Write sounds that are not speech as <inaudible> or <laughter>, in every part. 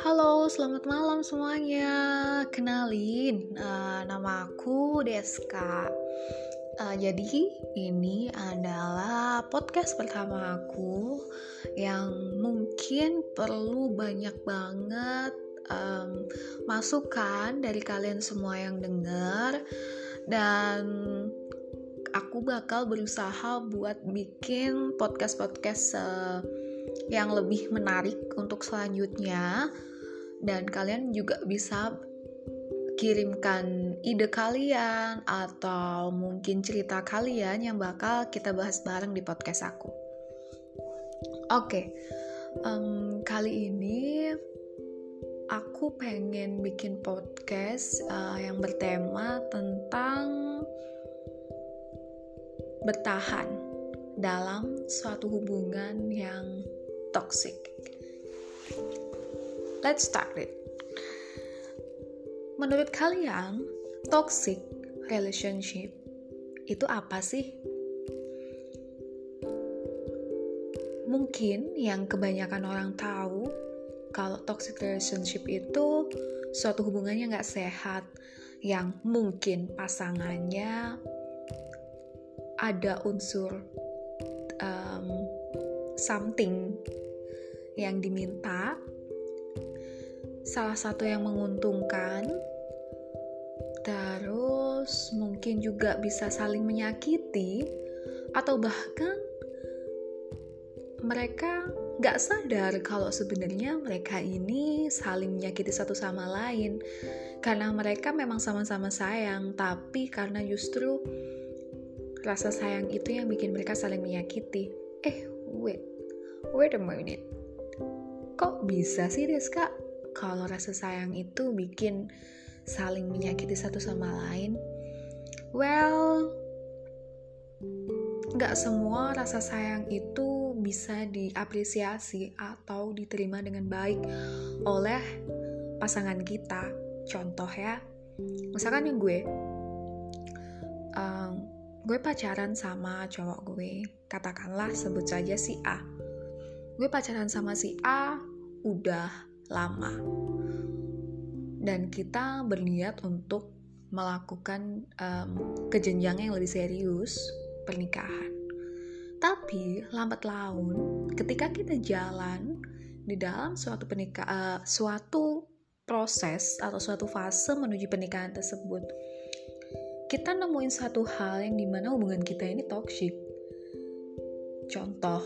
Halo, selamat malam semuanya. Kenalin, uh, nama aku Deska. Uh, jadi ini adalah podcast pertama aku yang mungkin perlu banyak banget um, masukan dari kalian semua yang dengar dan aku bakal berusaha buat bikin podcast-podcast uh, yang lebih menarik untuk selanjutnya dan kalian juga bisa kirimkan ide kalian atau mungkin cerita kalian yang bakal kita bahas bareng di podcast aku. Oke, okay. um, kali ini aku pengen bikin podcast uh, yang bertema tentang bertahan dalam suatu hubungan yang toxic. Let's start it. Menurut kalian, toxic relationship itu apa sih? Mungkin yang kebanyakan orang tahu kalau toxic relationship itu suatu hubungannya nggak sehat yang mungkin pasangannya ada unsur um, something yang diminta. Salah satu yang menguntungkan. Terus mungkin juga bisa saling menyakiti atau bahkan mereka nggak sadar kalau sebenarnya mereka ini saling menyakiti satu sama lain. Karena mereka memang sama-sama sayang tapi karena justru rasa sayang itu yang bikin mereka saling menyakiti eh wait wait a minute kok bisa sih Deska kalau rasa sayang itu bikin saling menyakiti satu sama lain? Well, nggak semua rasa sayang itu bisa diapresiasi atau diterima dengan baik oleh pasangan kita. Contoh ya, misalkan yang gue, um, gue pacaran sama cowok gue, katakanlah sebut saja si A. Gue pacaran sama si A udah lama dan kita berniat untuk melakukan um, kejenjang yang lebih serius pernikahan. Tapi lambat laun, ketika kita jalan di dalam suatu pernikah, uh, suatu proses atau suatu fase menuju pernikahan tersebut, kita nemuin satu hal yang di mana hubungan kita ini toxic. Contoh,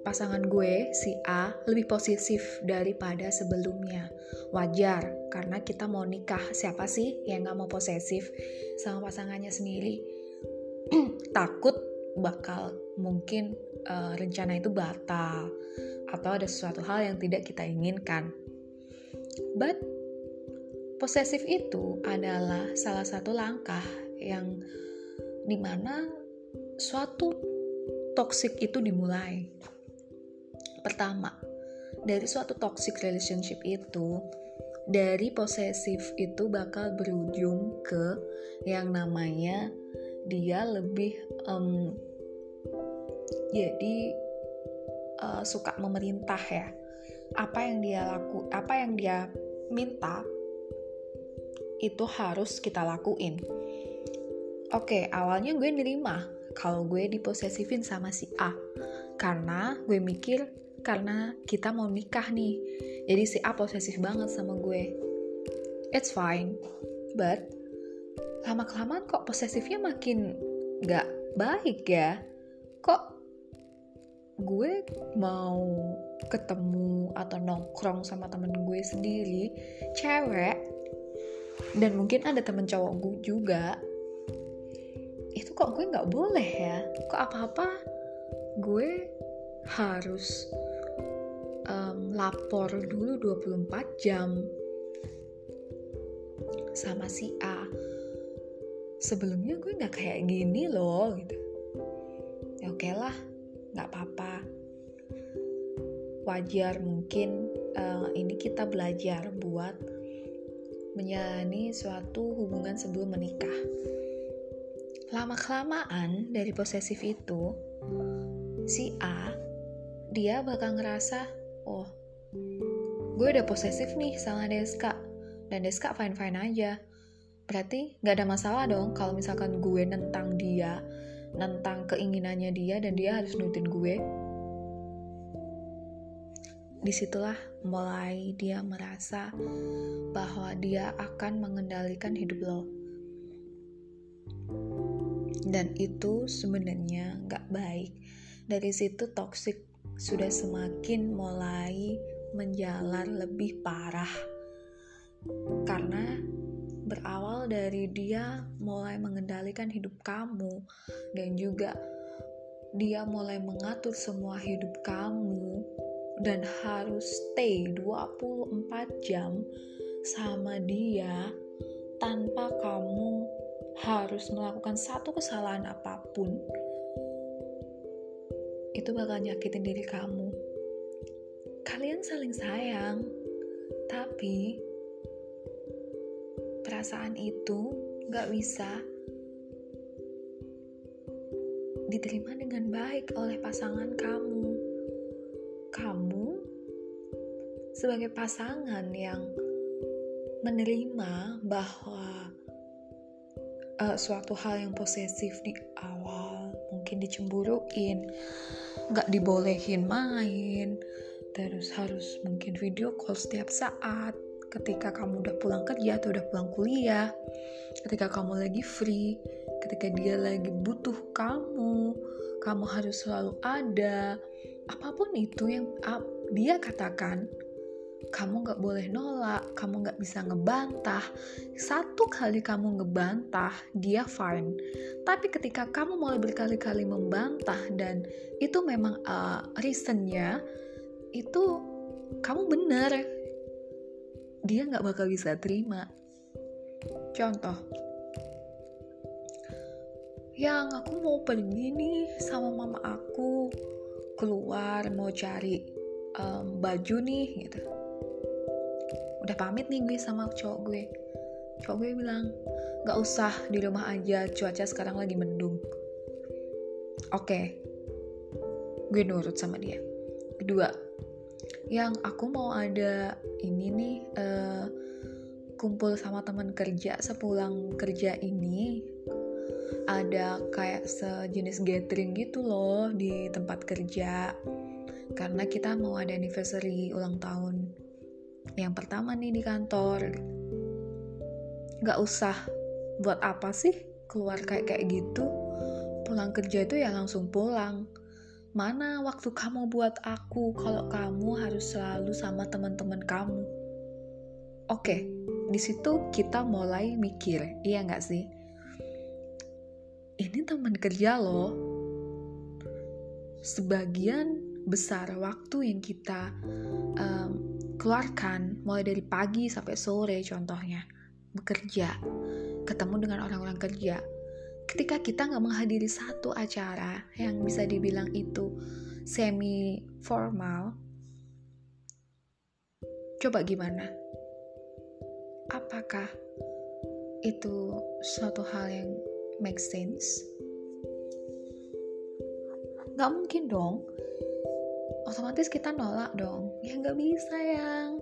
pasangan gue si A lebih posesif daripada sebelumnya. Wajar, karena kita mau nikah. Siapa sih yang gak mau posesif sama pasangannya sendiri? <clears throat> Takut bakal mungkin uh, rencana itu batal atau ada sesuatu hal yang tidak kita inginkan. But posesif itu adalah salah satu langkah yang di mana suatu toxic itu dimulai. Pertama, dari suatu toxic relationship itu, dari posesif itu bakal berujung ke yang namanya dia lebih um, jadi uh, suka memerintah ya. Apa yang dia laku apa yang dia minta itu harus kita lakuin oke awalnya gue nerima kalau gue diposesifin sama si A karena gue mikir karena kita mau nikah nih. Jadi si A posesif banget sama gue. It's fine. But lama-kelamaan kok posesifnya makin gak baik ya. Kok gue mau ketemu atau nongkrong sama temen gue sendiri, cewek, dan mungkin ada temen cowok gue juga, itu kok gue nggak boleh ya? Kok apa-apa gue harus um, lapor dulu 24 jam sama si A. Sebelumnya gue nggak kayak gini loh gitu. Ya oke okay lah nggak apa-apa. Wajar mungkin uh, ini kita belajar buat menjalani suatu hubungan sebelum menikah lama-kelamaan dari posesif itu, si A, dia bakal ngerasa, oh, gue udah posesif nih sama Deska, dan Deska fine-fine aja. Berarti gak ada masalah dong kalau misalkan gue nentang dia, nentang keinginannya dia, dan dia harus nurutin gue. Di situlah mulai dia merasa bahwa dia akan mengendalikan hidup lo. Dan itu sebenarnya nggak baik. Dari situ toxic sudah semakin mulai menjalar lebih parah. Karena berawal dari dia mulai mengendalikan hidup kamu dan juga dia mulai mengatur semua hidup kamu dan harus stay 24 jam sama dia tanpa kamu harus melakukan satu kesalahan apa pun, itu bakal nyakitin diri kamu. Kalian saling sayang, tapi perasaan itu gak bisa diterima dengan baik oleh pasangan kamu. Kamu sebagai pasangan yang menerima bahwa uh, suatu hal yang posesif di awal mungkin dicemburuin nggak dibolehin main terus harus mungkin video call setiap saat. Ketika kamu udah pulang kerja atau udah pulang kuliah ketika kamu lagi free ketika dia lagi butuh kamu kamu harus selalu ada. Apa pun itu yang dia katakan kamu gak boleh nolak, kamu gak bisa ngebantah. Satu kali kamu ngebantah, dia fine. Tapi ketika kamu mulai berkali-kali membantah dan itu memang uh, reasonnya, itu kamu bener. Dia gak bakal bisa terima. Contoh, yang aku mau pergi nih sama mama aku keluar mau cari um, baju nih gitu udah pamit nih gue sama cowok gue. Cowok gue bilang gak usah di rumah aja cuaca sekarang lagi mendung. Oke. Okay. gue nurut sama dia. Kedua yang aku mau ada ini nih uh, kumpul sama teman kerja sepulang kerja ini ada kayak sejenis gathering gitu loh di tempat kerja. Karena kita mau ada anniversary ulang tahun yang pertama nih di kantor. Gak usah buat apa sih keluar kayak kayak gitu. Pulang kerja itu ya langsung pulang. Mana waktu kamu buat aku kalau kamu harus selalu sama teman-teman kamu? Oke di situ kita mulai mikir iya nggak sih? Ini teman kerja loh. Sebagian besar waktu yang kita um, keluarkan mulai dari pagi sampai sore contohnya. Bekerja. Ketemu dengan orang-orang kerja. Ketika kita nggak menghadiri satu acara yang bisa dibilang itu semi formal coba gimana? Apakah itu suatu hal yang make sense? Nggak mungkin dong otomatis kita nolak dong. Ya nggak bisa yang.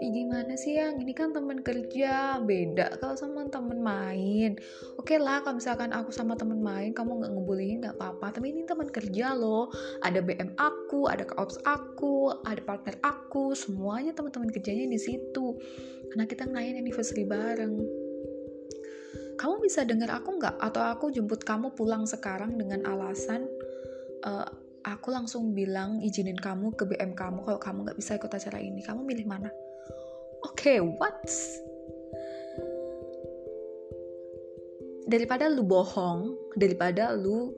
Ya gimana sih yang? Ini kan temen kerja beda kalau sama temen main. Oke lah kalau misalkan aku sama temen main kamu nggak ngebulihin nggak apa-apa. Tapi ini temen kerja loh. Ada BM aku ada ops aku ada partner aku. Semuanya teman-teman kerjanya di situ. Karena kita ngerayain anniversary bareng. Kamu bisa dengar aku nggak? Atau aku jemput kamu pulang sekarang dengan alasan uh, aku langsung bilang izinin kamu ke BM kamu kalau kamu nggak bisa ikut acara ini. Kamu milih mana? Oke okay, what? Daripada lu bohong daripada lu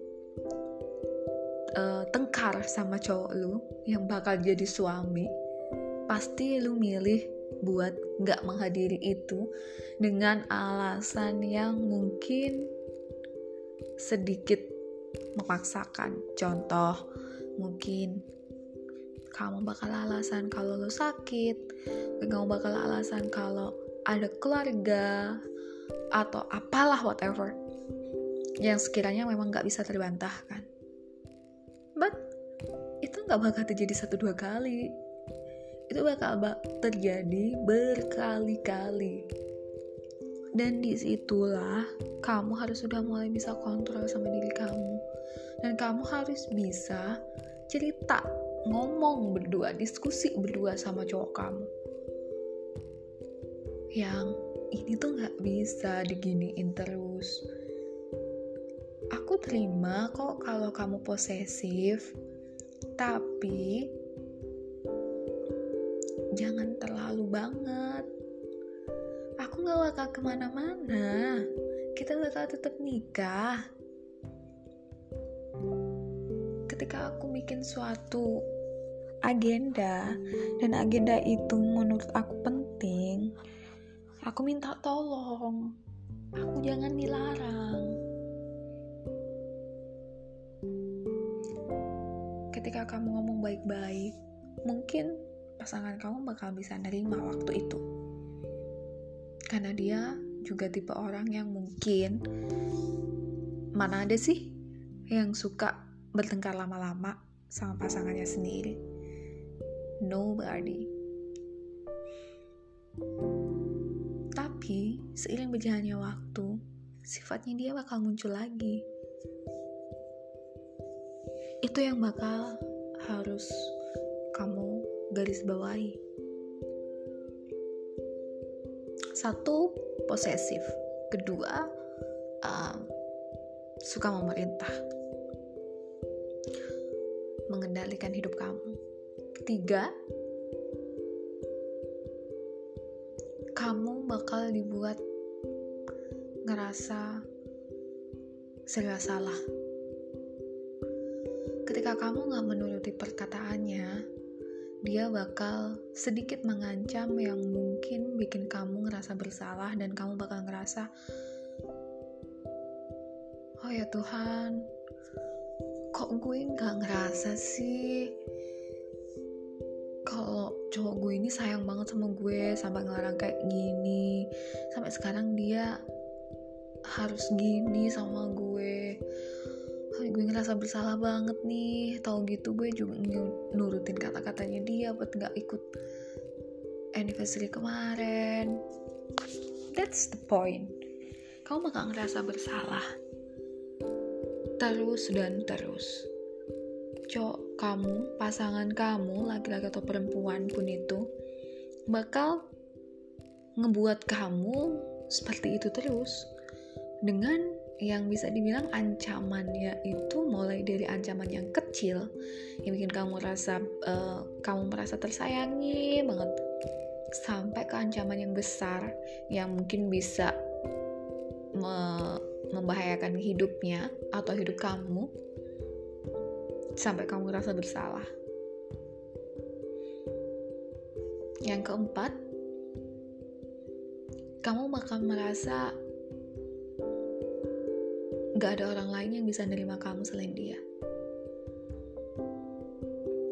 uh, tengkar sama cowok lu yang bakal jadi suami pasti lu milih buat nggak menghadiri itu dengan alasan yang mungkin sedikit memaksakan. Contoh, mungkin kamu bakal alasan kalau lo sakit, kamu bakal alasan kalau ada keluarga, atau apalah whatever. yang sekiranya memang nggak bisa terbantahkan. But itu nggak bakal terjadi satu dua kali. Itu bakal terjadi berkali-kali. Dan di situlah kamu harus sudah mulai bisa kontrol sama diri kamu. Dan kamu harus bisa cerita, ngomong berdua, diskusi berdua sama cowok kamu. Yang ini tuh nggak bisa diginiin terus aku terima kok kalau kamu posesif, tapi jangan terlalu banget. Aku gak bakal ke mana-mana. Kita bakal tetap nikah. Ketika aku bikin suatu agenda dan agenda itu menurut aku penting, aku minta tolong. Aku jangan dilarang. ketika kamu ngomong baik-baik, mungkin pasangan kamu bakal bisa nerima waktu itu. Karena dia juga tipe orang yang mungkin mana ada sih yang suka bertengkar lama-lama sama pasangannya sendiri. Nobody. Tapi seiring berjalannya waktu, sifatnya dia bakal muncul lagi itu yang bakal harus kamu garis bawahi. Satu, posesif. Kedua, um, suka memerintah. Mengendalikan hidup kamu. Ketiga, kamu bakal dibuat ngerasa serba salah ketika kamu gak menuruti perkataannya, dia bakal sedikit mengancam yang mungkin bikin kamu ngerasa bersalah dan kamu bakal ngerasa, oh ya Tuhan, kok gue gak ngerasa sih? Kalau cowok gue ini sayang banget sama gue sampai ngelarang kayak gini. Sampai sekarang dia harus gini sama gue. Oh, gue ngerasa bersalah banget nih tau gitu gue juga nurutin kata-katanya dia buat nggak ikut anniversary kemarin. That's the point. Kamu bakal ngerasa bersalah. Terus dan terus. Cowok kamu pasangan kamu laki-laki atau perempuan pun itu bakal ngebuat kamu seperti itu terus. Dengan yang bisa dibilang ancamannya itu mulai dari ancaman yang kecil yang bikin kamu merasa uh, kamu merasa tersayangi banget sampai ke ancaman yang besar yang mungkin bisa me membahayakan hidupnya atau hidup kamu sampai kamu merasa bersalah. Yang keempat, kamu bakal merasa gak ada orang lain yang bisa nerima kamu selain dia.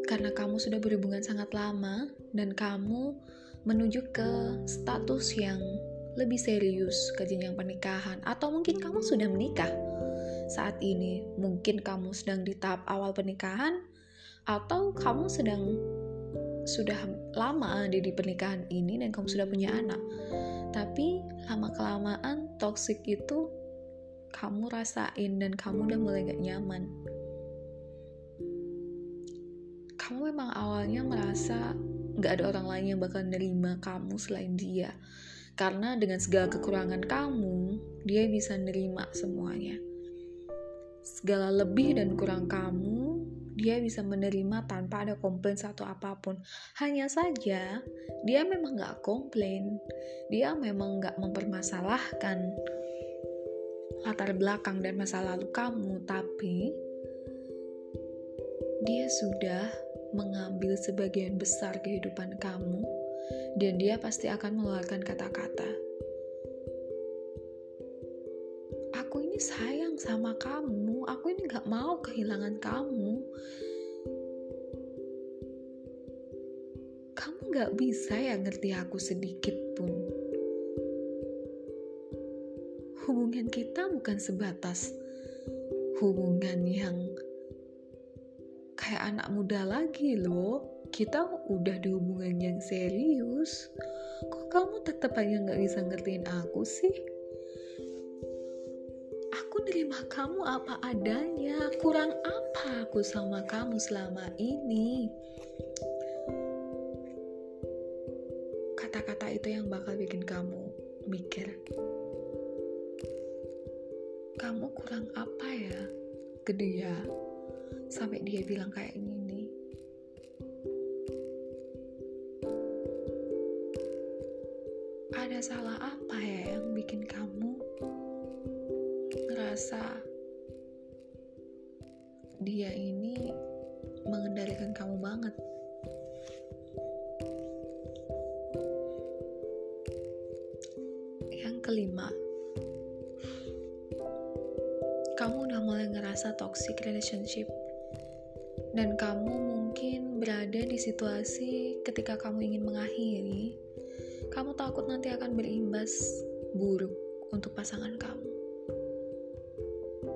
Karena kamu sudah berhubungan sangat lama dan kamu menuju ke status yang lebih serius ke jenjang pernikahan atau mungkin kamu sudah menikah saat ini mungkin kamu sedang di tahap awal pernikahan atau kamu sedang sudah lama ada di pernikahan ini dan kamu sudah punya anak tapi lama kelamaan toxic itu kamu rasain dan kamu udah mulai gak nyaman. Kamu memang awalnya merasa gak ada orang lain yang bakal nerima kamu selain dia. Karena dengan segala kekurangan kamu, dia bisa nerima semuanya. Segala lebih dan kurang kamu, dia bisa menerima tanpa ada komplain satu apa pun. Hanya saja, dia memang gak komplain. Dia memang gak mempermasalahkan latar belakang dan masa lalu kamu, tapi dia sudah mengambil sebagian besar kehidupan kamu, dan dia pasti akan mengeluarkan kata-kata. Aku ini sayang sama kamu, aku ini gak mau kehilangan kamu. Kamu gak bisa ya ngerti aku sedikit pun hubungan kita bukan sebatas hubungan yang kayak anak muda lagi loh. Kita udah di hubungan yang serius. Kok kamu tetap aja nggak bisa ngertiin aku sih? Aku nerima kamu apa adanya. Kurang apa aku sama kamu selama ini? Kata-kata itu yang bakal bikin kamu kurang apa ya ke dia sampai dia bilang kayak gini? Ada salah apa ya yang bikin kamu ngerasa dia ini mengendalikan kamu banget mulai ngerasa toxic relationship. Dan kamu mungkin berada di situasi ketika kamu ingin mengakhiri kamu takut nanti akan berimbas buruk untuk pasangan kamu.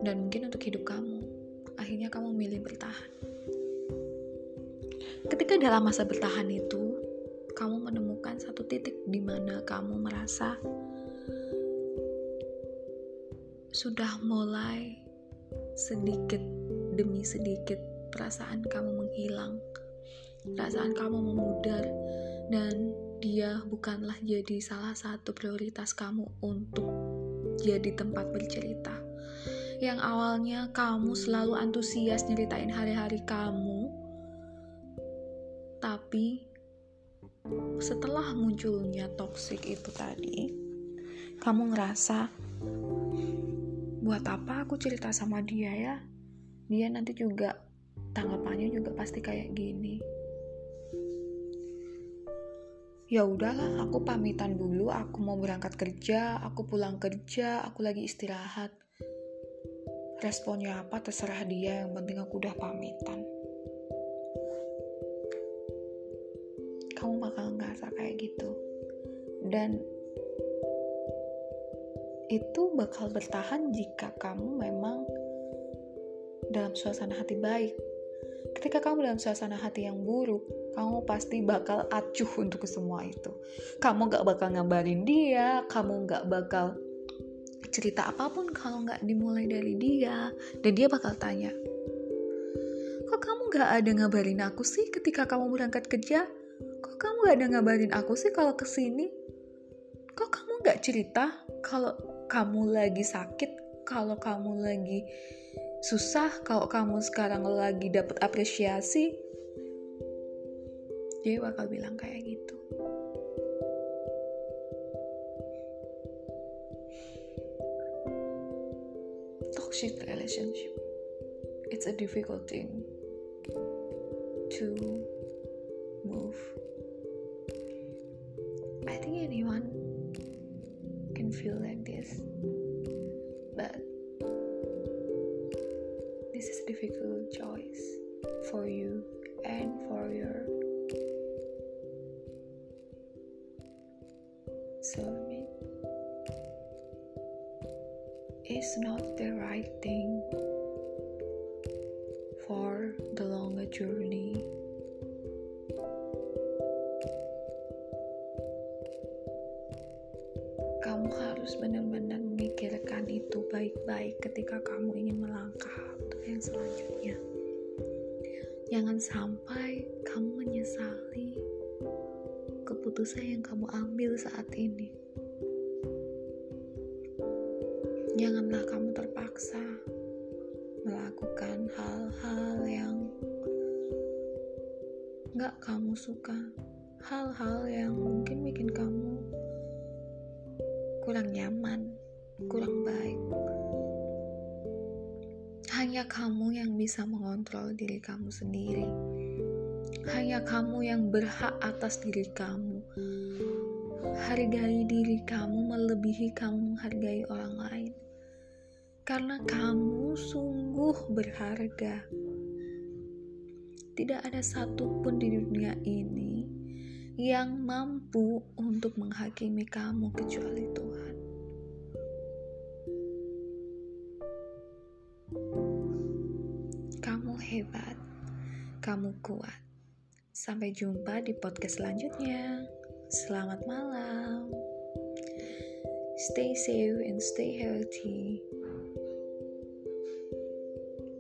Dan mungkin untuk hidup kamu akhirnya kamu memilih bertahan. Ketika dalam masa bertahan itu kamu menemukan satu titik di mana kamu merasa sudah mulai sedikit demi sedikit perasaan kamu menghilang, perasaan kamu memudar, dan dia bukanlah jadi salah satu prioritas kamu untuk jadi tempat bercerita. Yang awalnya kamu selalu antusias nyeritain hari-hari kamu, tapi setelah munculnya toxic itu tadi, kamu ngerasa buat apa aku cerita sama dia ya? Dia nanti juga tanggapannya juga pasti kayak gini. Ya udahlah aku pamitan dulu aku mau berangkat kerja aku pulang kerja aku lagi istirahat. Responnya apa terserah dia yang penting aku udah pamitan. Kamu bakal ngerasa kayak gitu. Dan itu bakal bertahan jika kamu memang dalam suasana hati baik. Ketika kamu dalam suasana hati yang buruk, kamu pasti bakal acuh untuk semua itu. Kamu gak bakal ngabarin dia, kamu gak bakal cerita apa pun kalau gak dimulai dari dia. Dan dia bakal tanya, kok kamu gak ada ngabarin aku sih ketika kamu berangkat kerja? Kok kamu gak ada ngabarin aku sih kalau ke sini? Kok kamu gak cerita kalau kamu lagi sakit, kalau kamu lagi susah, kalau kamu sekarang lagi dapat apresiasi, dia bakal bilang kayak gitu. Toxic relationship, it's a difficult thing to move. I think anyone But this is a difficult choice for you and for your soulmate. It's not the right thing for the longer journey kamu harus benar-benar memikirkan itu baik-baik ketika kamu ingin melangkah untuk yang selanjutnya. Jangan sampai kamu menyesali keputusan yang kamu ambil saat ini. Janganlah kamu terpaksa melakukan hal-hal yang gak kamu suka, hal-hal yang mungkin bikin kamu kurang nyaman, kurang baik. Hanya kamu yang bisa mengontrol diri kamu sendiri. Hanya kamu yang berhak atas diri kamu. Hargai diri kamu melebihi kamu menghargai orang lain. Karena kamu sungguh berharga. Tidak ada satupun di dunia ini yang mampu untuk menghakimi kamu kecuali Tuhan. Hebat. Kamu kuat. Sampai jumpa di podcast selanjutnya. Selamat malam. Stay safe and stay healthy.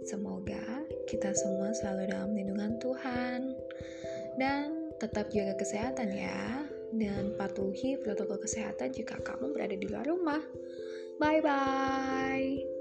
Semoga kita semua selalu dalam lindungan Tuhan dan tetap jaga kesehatan ya dan patuhi protokol kesehatan jika kamu berada di luar rumah. Bye bye.